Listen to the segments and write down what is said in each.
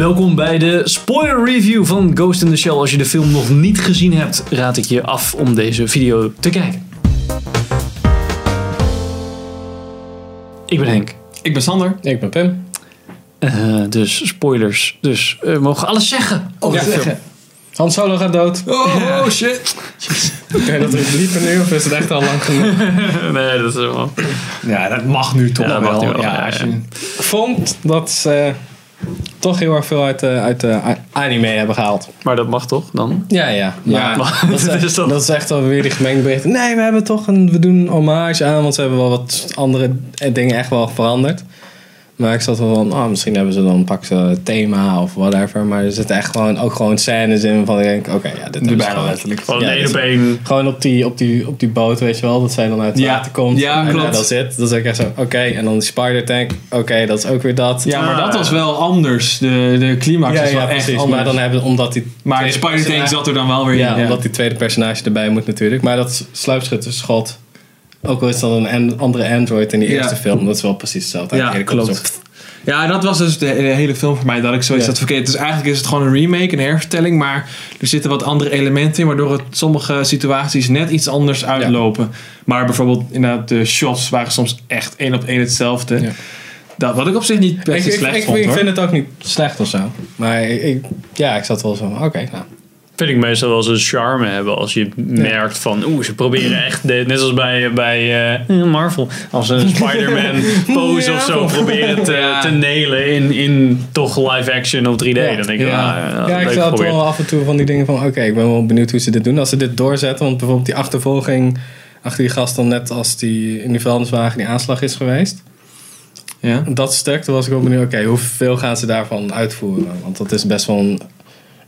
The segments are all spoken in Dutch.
Welkom bij de spoiler review van Ghost in the Shell. Als je de film nog niet gezien hebt, raad ik je af om deze video te kijken. Ik ben Henk. Ik ben Sander. Ik ben Pim. Eh, dus spoilers. Dus eh, we mogen alles zeggen over Ja, de film. zeggen. Han Solo gaat dood. Oh, shit. Oké, dat is dieper nu of is het echt al lang genoeg? nee, dat is wel... Ja, dat mag nu toch Ja, dat wel. mag nu wel, Ja, ja, als ja. je... Ik vond dat ze toch heel erg veel uit de, uit de a- anime hebben gehaald. Maar dat mag toch dan? Ja, ja. Ja, dat, is, dat is toch- dat is echt alweer die gemengde berichten. Nee, we hebben toch een, we doen een hommage aan, want ze hebben wel wat andere dingen echt wel veranderd. Maar ik zat wel van, oh, misschien hebben ze dan pak ze het thema of whatever. Maar er zitten echt gewoon, ook gewoon scènes in van ik denk, oké, ja, dit is bijna gewoon letterlijk. Gewoon Ja, één dat op één. Gewoon op die, op, die, op die boot, weet je wel, dat zij dan uit het Ja. water komt. Ja, En, klopt. dat is het. Dat is ook echt zo, oké. En dan die spider tank, oké, dat is ook weer dat. Ja, maar Ah, dat ja. was wel anders. De, de climax ja, is ja, wel echt precies. anders. Maar dan hebben omdat die. Maar de Spider-Tank personage- zat er dan wel weer Ja, in. omdat die tweede personage erbij moet natuurlijk. Maar dat sluipschutterschot, ook al is dat een an- andere android in die eerste film, dat is wel precies hetzelfde. Ja, klopt. Ja, dat was dus de, hele film voor mij. Dat ik zoiets had verkeerd. Dus eigenlijk is het gewoon een remake, een hervertelling. Maar er zitten wat andere elementen in. Waardoor het sommige situaties net iets anders uitlopen. Maar bijvoorbeeld inderdaad de shots waren soms echt één op één hetzelfde. Ja. Dat, wat ik op zich niet best ik, slecht ik, vond ik hoor. vind het ook niet slecht of zo. Maar ik, ik- ja, ik zat wel zo van, oké, nou. Vind ik meestal wel zijn charme hebben als je merkt van oeh, ze proberen echt, de- net als bij, bij eh, Marvel, als een Spider-Man pose Ja. of zo proberen te, Ja. te nailen in, in toch live action of 3D. Ja. Dan denk ik, Ja. ja, ja, Ja, ik wel af en toe van die dingen van, oké, ik ben wel benieuwd hoe ze dit doen. Als ze dit doorzetten, want bijvoorbeeld die achtervolging achter die gast dan net als die in die vuilniswagen die aanslag is geweest. Ja. Dat stuk, toen was ik wel benieuwd, oké, hoeveel gaan ze daarvan uitvoeren? Want dat is best wel een,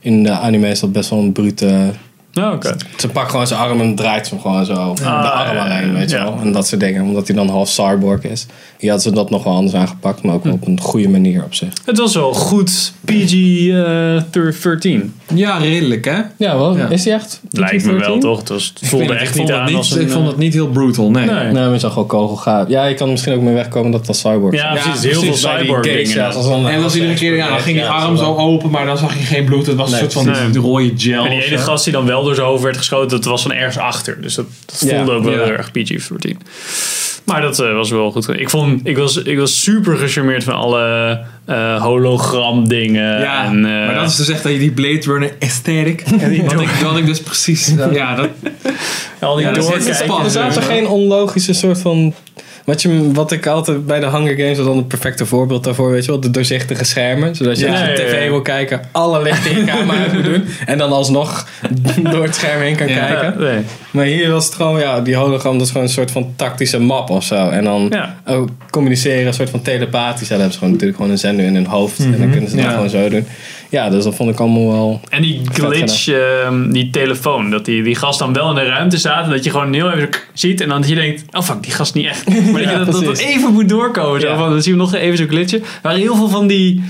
in de anime is dat best wel een brute... Ja, oké. Ze pakt gewoon zijn arm en draait hem gewoon zo Ah, de arm ja, alleen, weet je ja. wel. En dat soort dingen, omdat hij dan half cyborg is. Hadden ze dat nog wel anders aangepakt, maar ook op een goede manier op zich. Het was wel goed PG-13. ja, redelijk hè? Ja, wel. Ja. Is hij echt? Lijkt me wel, toch? Het, was, het voelde ik, echt vond niet het aan niet, als een... ik vond het niet heel brutal, nee. Nee. Nee, maar je zag wel kogelgaaf. Ja, je kan misschien ook mee wegkomen dat dat cyborg Ja, is. precies. Ja, Heel precies, veel cyborg ja, dingen. dan- En dan iedere keer, ja, dan ging Ja, arm zo open, maar dan zag je geen bloed. Het was Nee. een soort van Nee. die rode gel. En die of ene gast die dan wel door zijn hoofd werd geschoten, dat was van ergens achter. Dus dat, dat Ja. voelde ook wel Ja. heel erg PG-13. Maar dat eh, was wel goed. Ik, vond, ik, was, ik was super gecharmeerd van alle eh, hologram dingen. Ja, en, eh, maar dat is dus echt dat je die Blade Runner aesthetic. wat, ik, wat ik dus precies. Ja, dat, al die ja, dat is doorkijken. spannend. Er zaten geen onlogische soort van... Wat, je, wat ik altijd bij de Hunger Games was dan het perfecte voorbeeld daarvoor, weet je wel, de doorzichtige schermen. Zodat je Ja, als je ja, tv wil kijken, alle lichten in je kamer uit moet doen. En dan alsnog door het scherm heen kan kijken. Nee. Maar hier was het gewoon, ja, die hologram, dat is gewoon een soort van tactische map of zo. En dan ook communiceren, een soort van telepathisch. Ja, dan hebben ze gewoon natuurlijk gewoon een zender in hun hoofd. En dan kunnen ze dat gewoon zo doen. Ja, dus dat vond ik allemaal wel... En die glitch, ehm, die telefoon, dat die, die gast dan wel in de ruimte staat. En dat je gewoon heel even ziet. En dan dat je denkt, oh fuck, die gast niet echt. Maar dat Ja, dat, dat even moet doorkomen. Zo, Ja. van, dan zien we nog even zo'n glitchen. Er waren heel veel van die,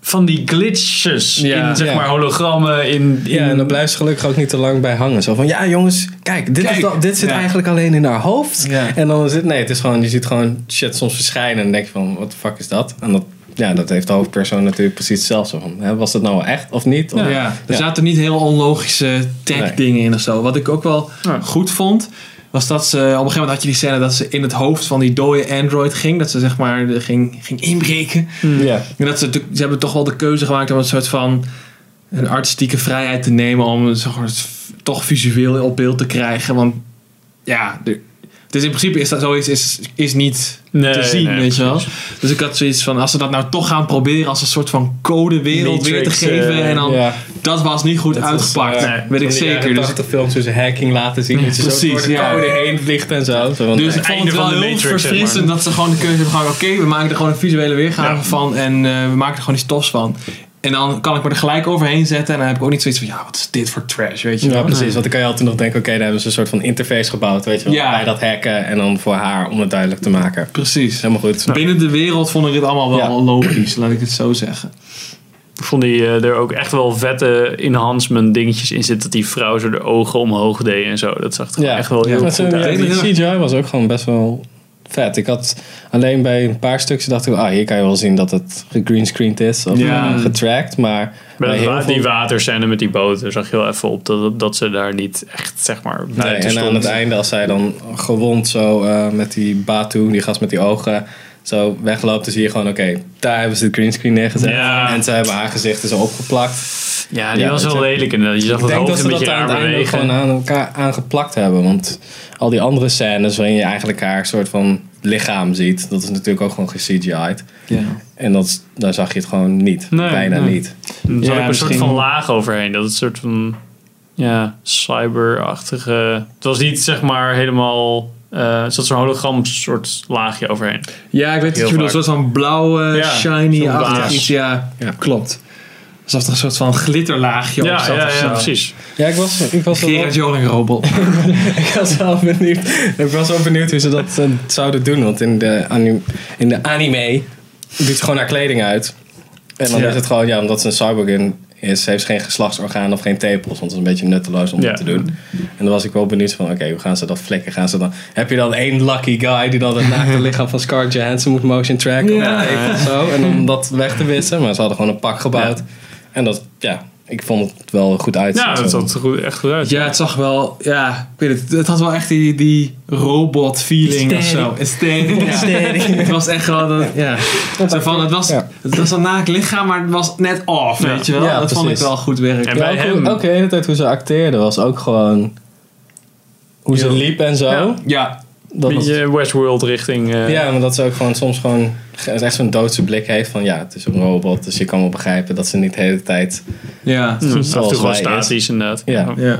van die glitches Ja. in zeg Ja. maar hologrammen. In, in, Ja, en dan blijft ze gelukkig ook niet te lang bij hangen. Zo van, ja jongens, kijk, dit, Kijk. is dit zit Ja. eigenlijk alleen in haar hoofd. En dan is het, nee, het is gewoon, je ziet gewoon shit soms verschijnen. En dan denk je van, wat de fuck is dat? En dat, ja, dat heeft de hoofdpersoon natuurlijk precies hetzelfde van. Hè, was het nou wel echt of niet? Of- ja. er Ja. zaten niet heel onlogische tech Nee. dingen in of zo. Wat ik ook wel Ja. goed vond, was dat ze op een gegeven moment had je die scène dat ze in het hoofd van die dode android ging. Dat ze zeg maar ging, ging inbreken. Ja. En dat ze, ze hebben toch wel de keuze gemaakt om een soort van een artistieke vrijheid te nemen om zeg maar, het toch visueel op beeld te krijgen. Want ja, de, dus in principe is dat zoiets is, is niet Nee, te zien, nee, weet je wel. precies. Dus ik had zoiets van, als ze dat nou toch gaan proberen als een soort van codewereld weer te Matrix, geven. eh, en dan, dat was niet goed Dat was, uitgepakt. eh, weet ik zeker. Dus, Dus films tussen hacking laten zien. dat je zo precies, door de ja. code heen vliegt en zo. dus nee. ik vond einde het wel de heel Matrix, zeg verfrissend maar. dat ze gewoon de keuze hebben gemaakt. Oké, we maken er gewoon een visuele weergave Ja. van. En eh, we maken er gewoon iets tofs van. En dan kan ik me er gelijk overheen zetten. En dan heb ik ook niet zoiets van, ja, wat is dit voor trash, weet je Ja, wel. precies. Want dan kan je altijd nog denken, oké, daar hebben ze een soort van interface gebouwd, weet je wel. Ja. Bij dat hacken en dan voor haar om het duidelijk te maken. Precies. Helemaal goed. Binnen de wereld vond ik het allemaal wel Ja. logisch, laat ik het zo zeggen. Ik vond die, eh, er ook echt wel vette enhancement dingetjes in zitten. Dat die vrouw zo de ogen omhoog deed en zo. Dat zag er Ja, echt wel heel Ja, goed ja, uit. die CGI was ook gewoon best wel vet. Ik had alleen bij een paar stukjes dacht ik, ah, hier kan je wel zien dat het gegreenscreened is of Ja. eh, getracked. Maar Bij heel wa- die veel- waterscène met die boten zag je wel even op dat, dat ze daar niet echt, zeg maar, Nee, en aan het einde, als zij dan gewond zo eh, met die Batu, die gast met die ogen, zo wegloopt, dan zie je gewoon, oké, daar hebben ze het greenscreen neergezet. Ja. En ze hebben haar gezichten zo opgeplakt. Ja, die Ja, was wel lelijk. En je zag Ik het denk hoofd dat een ze dat beetje aan raar het einde bewegen. gewoon aan elkaar aangeplakt hebben. Want al die andere scènes waarin je eigenlijk haar soort van lichaam ziet, dat is natuurlijk ook gewoon ge-CGI'd. Ja. En dat, is- daar zag je het gewoon niet. Nee, Bijna nee. niet. Er zat Ja, ook een soort van laag overheen. Dat het een soort van ja, cyberachtige. Het was niet zeg maar helemaal. Eh er zat zo'n hologram soort laagje overheen. Ja, ik weet het. Je bedoelt vaak. soort van blauwe, Ja, shiny achtig iets. Ja, Ja. klopt. Alsof er een soort van glitterlaagje op Ja, zat ja, of ja, precies. Ja, ik was, ik was, wel, Gerard Joling robot. ik was wel benieuwd. Ik was wel benieuwd hoe ze dat eh, zouden doen. Want in de, anim- in de anime doet ze gewoon haar kleding uit. En dan Ja. is het gewoon, ja, omdat ze een cyborg in is, heeft ze geen geslachtsorgaan of geen tepels. Want dat is een beetje nutteloos om Ja. dat te doen. En dan was ik wel benieuwd van, oké, hoe gaan ze dat flikken? Gaan ze dan, heb je dan één lucky guy die dan het naakte lichaam van Scarlett Johansson moet motion tracken? Ja. Of of zo. En om dat weg te wissen. Maar ze hadden gewoon een pak gebouwd. En dat, ja, ik vond het wel goed uitzien. Ja, dat Zo. zat er goed, echt goed uit. Ja, het zag wel, ja, ik weet het. Het had wel echt die, die robot feeling of zo. Ja. Het was echt gewoon, een- ja. Zo van, het was, Ja. Het was een naakt lichaam, maar het was net off, Ja. weet je wel. Ja, dat vond ik wel goed werk. En bij ook, hem- ook de hele tijd hoe ze acteerde was ook gewoon... Hoe ze liep en zo. Ja. Ja, Dat beetje Westworld richting. eh, ja, maar dat ze ook gewoon soms gewoon echt zo'n doodse blik heeft van ja, het is een robot. Dus je kan wel begrijpen dat ze niet de hele tijd... ja. af en toe zoals gewoon statisch inderdaad. Ja. Ja.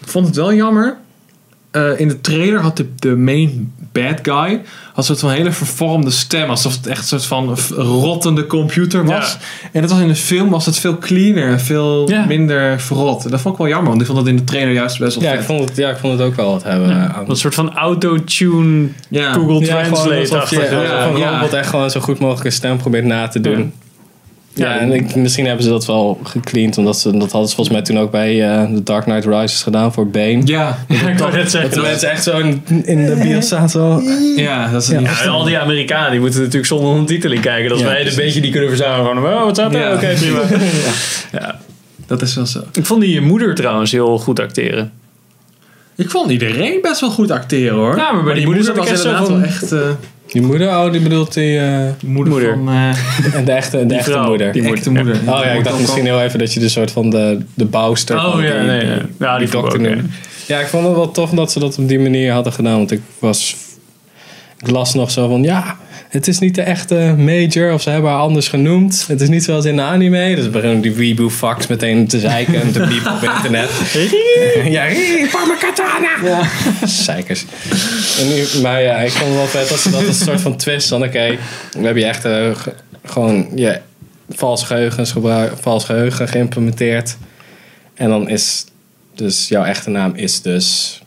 Ik vond het wel jammer. Eh, in de trailer had de, de main bad guy had een soort van hele vervormde stem. Alsof het echt een soort van rottende computer was. En dat was in de film was het veel cleaner en veel Ja. minder verrot. En dat vond ik wel jammer, want ik vond dat in de trailer juist best wel Ja, ik vond het, ja, ik vond het ook wel wat hebben. Ja, aan- Een soort van auto-tune Ja. Google Translate. je ja, alsof een ja. robot echt gewoon zo goed mogelijk een stem probeert na te doen. Ja. En ik, misschien hebben ze dat wel gecleaned. Omdat ze, dat hadden ze volgens mij toen ook bij eh The Dark Knight Rises gedaan voor Bane. Ja, Ja, ik wou net Dat zeggen. de dat- mensen echt zo in, in de bios zaten. Zo. ja, dat is Ja. niet Ja, en al die Amerikanen die moeten natuurlijk zonder ondertiteling kijken. Dat Ja, wij een beetje die kunnen verzamelen. Gewoon, oh, wat staat er? Ja. Oké, prima. ja. Dat is wel zo. Ik vond die moeder trouwens heel goed acteren. Ik vond iedereen best wel goed acteren hoor. Ja, maar bij die moeder was echt zo inderdaad van- wel echt... eh, Die moeder, oh, die bedoelt die, eh, moeder, Moeder. van... eh, de echte, de Die echte vrouw, moeder. die de moeder, echte moeder. Oh ja, ik dacht misschien heel even dat je de soort van de, de bouwster Oh ja, die, nee. Ja, die ook, noemde. Ja, ik vond het wel tof dat ze dat op die manier hadden gedaan. Want ik was... Ik las nog zo van, ja, het is niet de echte Major. Of ze hebben haar anders genoemd. Het is niet zoals in de anime. Dus beginnen die weeboo fucks meteen te zeiken en te piepen op internet. ja, "Rie, pak mijn katana! Ja. Zeikers. En nu, maar ja, ik vond het wel vet dat ze dat een soort van twist van... Oké, we hebben je echt eh, ge- gewoon je vals, geheugens gebruik, vals geheugen geïmplementeerd. En dan is... Dus jouw echte naam is dus...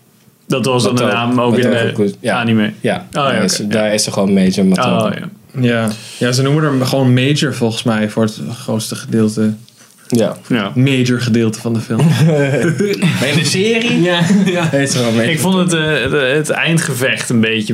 Dat was dan de naam ook Mato in de. Ja. anime. Ja, Oh, ja, daar, is, oké, daar is er gewoon Major. Oh ja. Ja. ja, ze noemen hem gewoon major volgens mij voor het grootste gedeelte. Ja. ja. Major gedeelte van de film. In de serie ja, ja. heet wel. Ik vond het, eh, het, het eindgevecht een beetje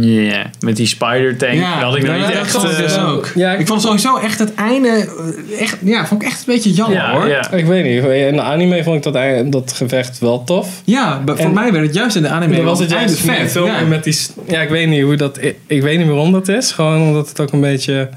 yeah. met die spider tank. Ja, dat had ik nou niet dat echt. vond ik dus ook. Ja, Ik vond sowieso echt het einde, eh, echt, ja, vond ik echt een beetje jammer ja, hoor. ja. Ik weet niet. In de anime vond ik dat, dat gevecht wel tof. Ja, maar voor mij werd het juist in de anime Dan was het juist vet. Ja. Met die, ja, ik weet niet hoe dat... Ik, ik weet niet waarom dat is. Gewoon omdat het ook een beetje...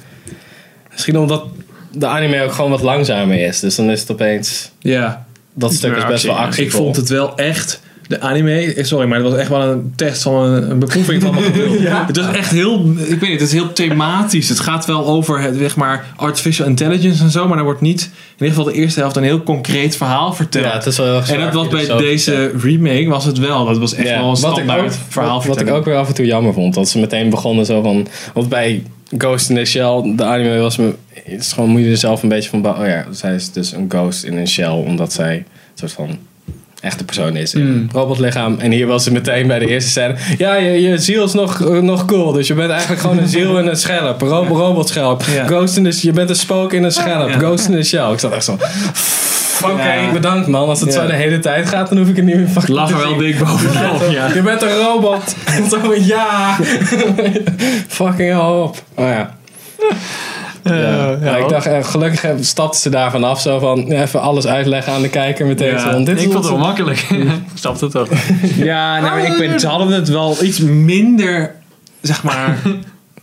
Misschien omdat de anime ook gewoon wat langzamer is. Dus dan is het opeens... ja, Dat stuk is best wel actie. ik vond het wel echt... De anime, eh, sorry, maar het was echt wel een test van een, een beproeving van mijn geduld. Het was echt heel, ik weet niet, het is heel thematisch. Het gaat wel over het, zeg maar, artificial intelligence en zo, maar er wordt niet, in ieder geval de eerste helft, een heel concreet verhaal verteld. Ja, het is wel heel en dat was bij deze remake was het wel. Dat was echt Ja, wel een wat ik, standaard ook, verhaal wat, wat ik ook weer af en toe jammer vond. Dat ze meteen begonnen zo van... Want bij Ghost in the Shell, de anime was me... Het is gewoon, moet je er zelf een beetje van... Oh ja, zij is dus een ghost in een shell. Omdat zij een soort van echte persoon is Mm. robotlichaam. En hier was ze meteen bij de eerste scène. Ja, je, je ziel is nog, eh, nog cool. Dus je bent eigenlijk gewoon een ziel in een schelp. Een ro- robotschelp. Ja. Ghost in the, je bent een spook in een schelp. Ja. Ghost in the Shell. Ik zat echt zo... Oké, Ja. bedankt man. Als het Ja. zo de hele tijd gaat, dan hoef ik het niet meer Lag te er wel dik bovenop. Ja, Je bent een robot. Zo van, ja. fucking hell op. Oh ja. Ja, ja, ik dacht, eh, gelukkig eh, stapten ze daarvan af. Zo van, ja, even alles uitleggen aan de kijker meteen. Ja, van, dit is ik vond het wel makkelijk. ik snapte het toch. Ja, nou, ik weet, ze hadden het wel iets minder, zeg maar.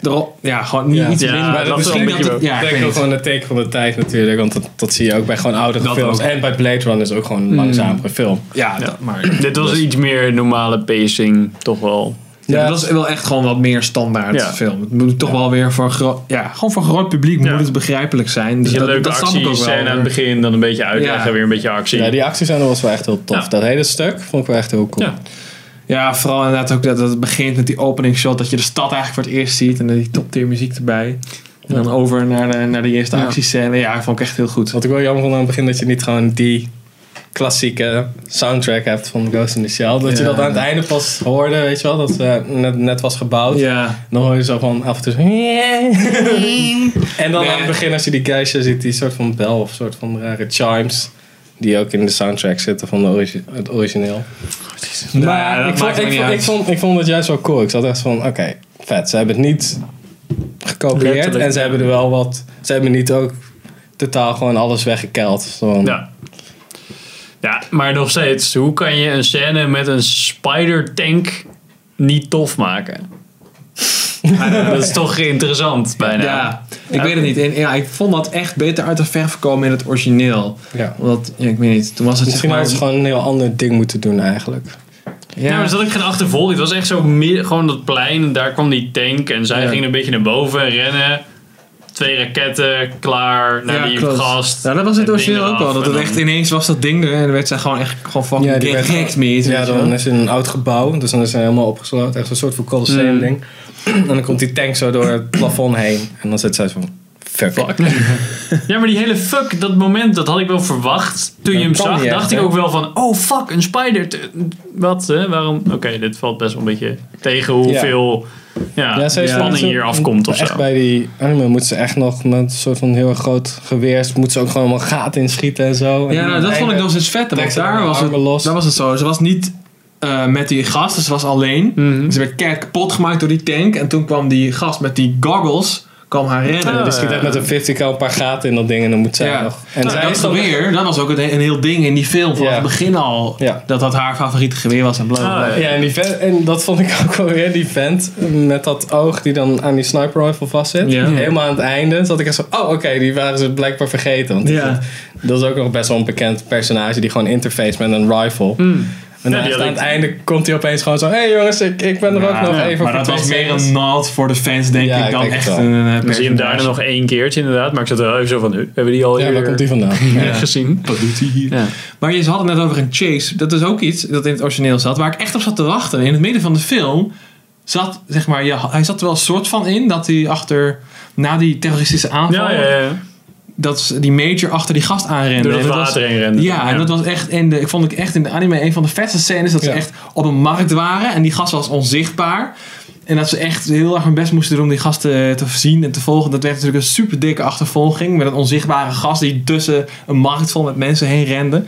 erop- ja, gewoon niet Ja. iets Ja, minder. dat is wel misschien een dat beetje het, wel- ja, Ik denk ook gewoon een teken van de tijd natuurlijk. Want dat, dat zie je ook bij gewoon oudere Dat films. ook. Hmm. En bij Blade Runner is ook gewoon een langzamere film. Ja, Ja. dat- maar Dit was iets meer normale pacing, toch wel. Ja, Ja. dat is wel echt gewoon wat meer standaard Ja. film. Het moet toch wel weer voor een groot, ja, gewoon voor een groot publiek Ja. moet het begrijpelijk zijn. Dus een dat, leuke dat snap ik ook wel. actiescène aan het begin, dan een beetje uitleggen, Ja. weer een beetje actie. Ja, die actiescène was wel echt heel tof. Ja. Dat hele stuk vond ik wel echt heel cool. Ja. Ja, vooral inderdaad ook dat, dat het begint met die opening shot, dat je de stad eigenlijk voor het eerst ziet en dan die top tier muziek erbij. En dan over naar de, naar de eerste actiescène. Ja, dat vond ik echt heel goed. Wat ik wel jammer vond aan het begin, dat je niet gewoon die klassieke soundtrack hebt van Ghost in the Shell. Dat je dat aan het einde pas hoorde, weet je wel, dat eh, net, net was gebouwd. Ja, Dan hoor je zo van af en toe zo... en dan Nee. aan het begin, als je die geisha ziet, die soort van bel of soort van rare chimes. Die ook in de soundtrack zitten van de origi- het origineel. Maar ik, vond, ik, vond, uit. ik, vond, ik vond het juist wel cool. Ik zat echt van, oké, vet. Ze hebben het niet gekopieerd. Letterlijk, En ze hebben er wel wat... Ze hebben niet ook totaal gewoon alles weggekeld. Ja. Ja, maar nog steeds, hoe kan je een scène met een spider tank niet tof maken? dat is toch interessant bijna. ja. ik weet het niet. En, ja, ik vond dat echt beter uit de verf komen in het origineel. Ja. Omdat, ja, ik weet niet, toen was het Misschien zeg maar... hadden ze gewoon een heel ander ding moeten doen eigenlijk. Ja, maar er zat ook geen achtervolging. Het was echt zo midden, gewoon dat plein. En daar kwam die tank. En zij Ja. gingen een beetje naar boven en rennen. Twee raketten, klaar. Naar Ja, die klopt. gast. Ja, dat was in het origineel ook wel. Dat het echt ineens was dat ding er. En dan werd zij gewoon echt gewoon fucking Ja, gehackt mee. Ja, dan is het een oud gebouw. Dus dan is hij helemaal opgesloten. Echt een soort van Colosseum Mm. ding. En dan komt die tank zo door het plafond heen. En dan zit zij zo van... Fuck. Ja, maar die hele fuck, dat moment, dat had ik wel verwacht. Toen je hem zag, dacht echt, ik hè? ook wel van... Oh, fuck, een spider. Wat, hè? Waarom? Oké, dit valt best wel een beetje tegen hoeveel ja. Ja, spanning hier afkomt of echt zo. bij die anime moet ze echt nog met een soort van heel erg groot geweer... moet ze ook gewoon allemaal gaten inschieten en zo. En Ja, nou, dat vond ik nog eens vet. Want daar was, het, los. daar was het zo. Ze was niet eh, met die gast, dus ze was alleen. Mhm. Ze werd keihard kapot gemaakt door die tank. En toen kwam die gast met die goggles, kwam haar rennen. Ah, Die echt met een 50 cal een paar gaten in dat ding en dan moet zij Ja. nog... En Nou, zij dat geweer, was ook een, een heel ding in die film. Van Ja. het begin al. Dat dat haar favoriete geweer was en bla bla, bla. Ah, Ja, en, die vent, en dat vond ik ook wel weer, die vent met dat oog die dan aan die sniper rifle vastzit. Ja. Helemaal aan het einde zat ik echt zo, oh oké, die waren ze blijkbaar vergeten. Want Ja. dat, dat is ook nog best wel een bekend personage die gewoon interface met een rifle. En dan aan het einde komt hij opeens gewoon zo, hé hey jongens, ik, ik ben er ook nog ja, even maar voor dat was meer een nod voor de fans, denk Ja, ik, ik dan denk echt wel. een uh, Dan zie je hem daarna nog één keertje inderdaad. Maar ik zat er wel even zo van, huh, hebben we die al Ja, waar komt die vandaan? Ja, gezien? Wat doet hij hier? Ja. Maar je had het net over een chase. Dat is ook iets dat in het origineel zat. Waar ik echt op zat te wachten. In het midden van de film zat, zeg maar, ja, hij zat er wel een soort van in. Dat hij achter, na die terroristische aanval, Ja, ja, ja. Dat die major achter die gast aanrende. Door was- water heen rende. Ja, en dat was echt in de, ik vond ik echt in de anime een van de vetste scènes. Dat ze echt op een markt waren. En die gast was onzichtbaar. En dat ze echt heel erg hun best moesten doen om die gast te, te zien en te volgen. Dat werd natuurlijk een super dikke achtervolging. Met een onzichtbare gast die tussen een markt vol met mensen heen rende.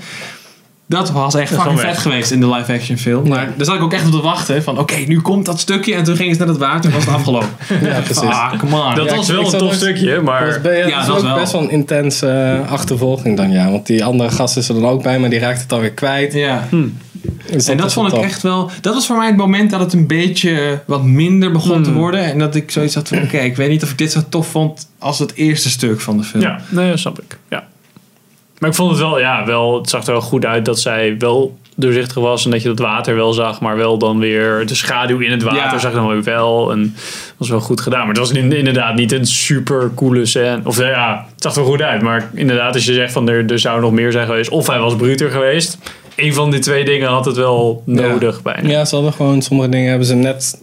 Dat was echt Dat fucking vet geweest in de live action film. Maar daar zat ik ook echt op te wachten. Van oké, nu komt dat stukje. En toen ging ze naar het water en was het afgelopen. Ja, precies. Ah, come on. Dat Ja, was ik- wel ik een tof stukje, Dat maar... bij- Ja, dat dat ook wel. best wel een intense eh, achtervolging dan, ja. Want die andere gast is er dan ook bij, maar die raakt het alweer kwijt. ja. Dus En dat vond ik echt wel. Dat was voor mij het moment dat het een beetje wat minder begon te Hmm. worden. En dat ik zoiets had van: oké, ik weet niet of ik dit zo tof vond als het eerste stuk van de film. Ja, nee, dat snap ik. Ja. Maar ik vond het wel, ja, wel, het zag er wel goed uit dat zij wel doorzichtig was en dat je dat water wel zag, maar wel dan weer de schaduw in het water Ja. zag je dan weer wel. En dat was wel goed gedaan. Maar het was in- inderdaad niet een super coole scène. Of ja, het zag er wel goed uit. Maar inderdaad, als je zegt van er, er zou nog meer zijn geweest, of hij was bruter geweest. Een van die twee dingen had het wel nodig bijna. Ja, ze hadden gewoon sommige dingen hebben ze net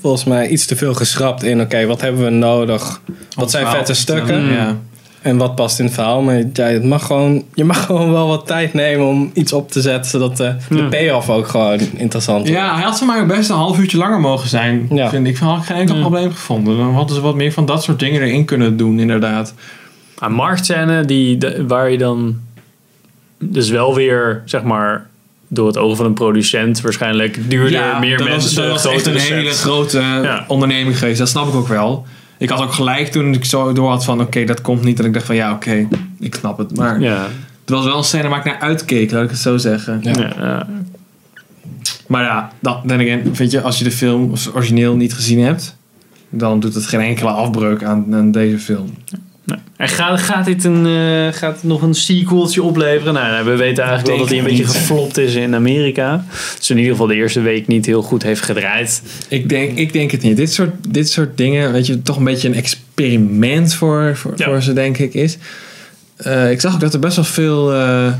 volgens mij iets te veel geschrapt in. Oké, wat hebben we nodig? Wat zijn vette te stukken? vertellen. Ja. En wat past in het verhaal? Maar ja, het mag gewoon, je mag gewoon wel wat tijd nemen om iets op te zetten. Zodat de, de Ja. payoff ook gewoon interessant wordt. ja, hij had mij ook best een half uurtje langer mogen zijn. Ja. Vind ik. Van, had ik geen enkel Ja. probleem gevonden. Dan hadden ze wat meer van dat soort dingen erin kunnen doen, inderdaad. Een marktscène die, de- waar je dan dus wel weer, zeg maar, door het ogen van een producent waarschijnlijk duurder, meer dat mensen. was, dat was echt een hele grote Ja. onderneming geweest. Dat snap ik ook wel. Ik had ook gelijk toen ik zo door had van oké, dat komt niet. Dat ik dacht van ja, oké, ik snap het. Maar Ja, het was wel een scène waar ik naar uitkeek, laat ik het zo zeggen. Ja. ja. ja. Maar ja, dan, again, weet je, als je de film origineel niet gezien hebt, dan doet het geen enkele afbreuk aan, aan deze film. Nee. En gaat, gaat dit een, eh, gaat het nog een sequeltje opleveren? Nou, we weten eigenlijk wel dat hij een beetje niet. geflopt is in Amerika. Dus in ieder geval de eerste week niet heel goed heeft gedraaid. Ik denk, ik denk het niet. Dit soort, dit soort dingen, weet je, toch een beetje een experiment voor, voor, Ja. voor ze, denk ik, is. Eh, ik zag ook dat er best wel veel eh,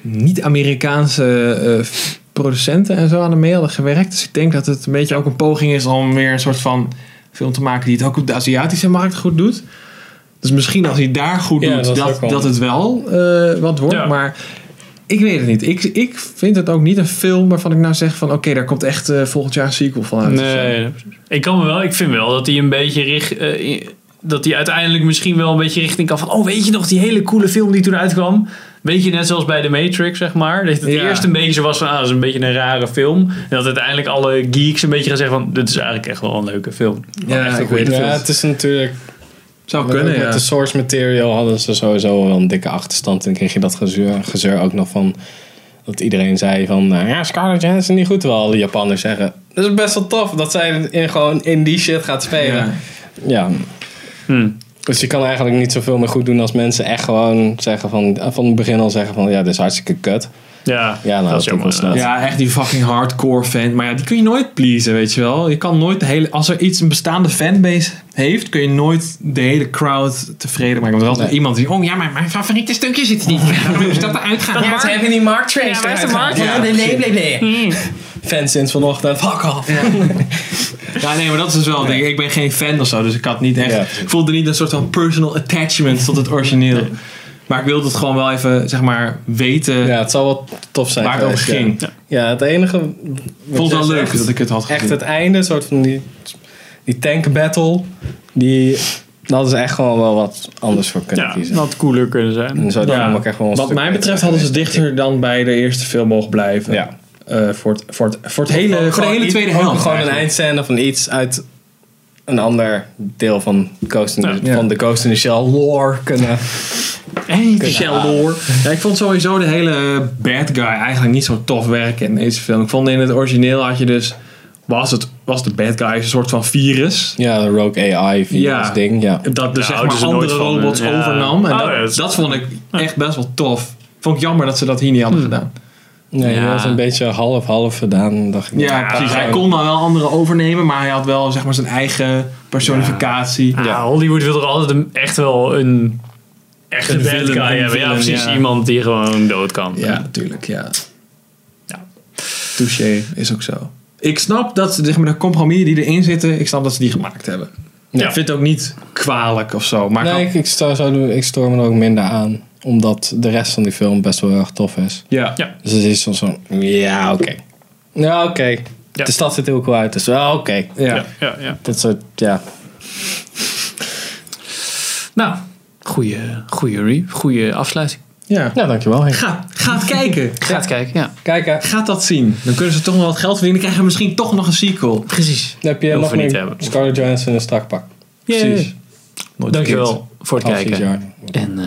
niet-Amerikaanse producenten en zo aan de mee hadden gewerkt. Dus ik denk dat het een beetje ook een poging is om weer een soort van film te maken die het ook op de Aziatische markt goed doet. Dus misschien als hij daar goed Ja, doet, dat dat, het wel eh, wat wordt. Ja. Maar ik weet het niet. Ik, ik vind het ook niet een film waarvan ik nou zeg van... oké, daar komt echt eh, volgend jaar een sequel van uit. Nee, ik kan me wel, ik vind wel dat hij een beetje richt, eh, dat hij uiteindelijk misschien wel een beetje richting kan van, oh weet je nog die hele coole film die toen uitkwam? Weet je, net zoals bij The Matrix, zeg maar. Dat het Ja. eerst een beetje zo was van, ah, dat is een beetje een rare film. En dat uiteindelijk alle geeks een beetje gaan zeggen van, dit is eigenlijk echt wel een leuke film. Ja, echt een goede film. Ja, het is natuurlijk... Zou met, kunnen, met ja. de source material hadden ze sowieso wel een dikke achterstand. En kreeg je dat gezeur, gezeur ook nog van... Dat iedereen zei van... eh, ja, Scarlett Johansson niet goed. Terwijl alle Japanners zeggen... Dat is best wel tof dat zij in, gewoon in die shit gaat spelen. Ja. Ja. Hm. Dus je kan eigenlijk niet zoveel meer goed doen als mensen echt gewoon zeggen van... Van het begin al zeggen van... Ja, dit is hartstikke kut. Ja, Ja, nou, dat is jammer. dat. Ja, echt die fucking hardcore fan. Maar ja, die kun je nooit pleasen, weet je wel. Je kan nooit de hele... Als er iets een bestaande fanbase heeft... kun je nooit de hele crowd tevreden maken. Want er is altijd Nee. iemand die... Oh ja, maar mijn favoriete stukje zit er niet. Waarom is dat eruit gaan? Ja, ze hebben die Mark Trace Ja, waar is de Mark? Ja, nee, nee, nee, nee. Fans sinds vanochtend. Fuck off. Ja, nee, maar dat is dus wel een ding. Ik ben geen fan of zo, dus ik had niet echt... Ja. ik voelde niet een soort van personal attachment tot het origineel. Maar ik wilde het gewoon wel even, zeg maar, weten Ja, het zal wel tof zijn. waar het over ging. Ja. Ja, het enige... Ik vond het wel leuk echt, dat ik het had gezien. Echt het einde, soort van die, die tank battle. Die, hadden ze echt gewoon wel wat anders voor kunnen Ja, kiezen. dat had cooler kunnen zijn. En Ja. echt wel een Wat stuk mij betreft hadden ze dichter dan bij de eerste film mogen blijven. Ja. Eh, voor, het, voor, het, voor, het hele, voor de hele tweede helft. Gewoon een eindscène van iets uit een ander deel van, Ghost in Ja. van de Ghost in the Shell lore kunnen. Hey, Sheldor. Ja, ik vond sowieso de hele bad guy eigenlijk niet zo tof werken in deze film. Ik vond in het origineel had je dus... Was, het, was de bad guy een soort van virus. Ja, de Rogue AI virus Ja. ding. Ja. Dat dus Ja, zeg maar andere robots ja. overnam. En Oh, dat, ja, dat is- dat vond ik echt best wel tof. Vond ik jammer dat ze dat hier niet hadden gedaan. Nee, Ja. dat was een beetje half-half gedaan. Dacht ik. Ja, precies. Hij kon dan wel anderen overnemen, maar hij had wel zeg maar zijn eigen personificatie. Ja, Hollywood wil er altijd een, echt wel een echte Een bad villain, guy hebben. Ja, precies. ja. Iemand die gewoon dood kan. Ja, natuurlijk, ja. Ja. Touché, is ook zo. Ik snap dat zeg maar, de compromis die erin zitten, ik snap dat ze die gemaakt hebben. Ja. Ik vind het ook niet kwalijk of zo. Maar Nee, ik ik, ik, sto, zo, ik stoor me er ook minder aan. Omdat de rest van die film best wel erg tof is. ja. Ja. Dus het is soms zo ja, oké. Ja, oké. De stad ziet er heel cool uit. Dus wel, oké. Ja. Ja, ja, ja. Dat soort, ja. Nou, goede, goede, re- goede afsluiting. Ja. Ja, dankjewel Henk. Ga, ga het kijken. Ga het kijken, ja. Kijk, hè. Ga dat zien. Dan kunnen ze toch nog wat geld verdienen. Dan krijgen we misschien toch nog een sequel. Precies. Dan heb je nog meer. Scarlett Johansson in een strak pak. Precies. Dankjewel voor het kijken. jaar. En eh,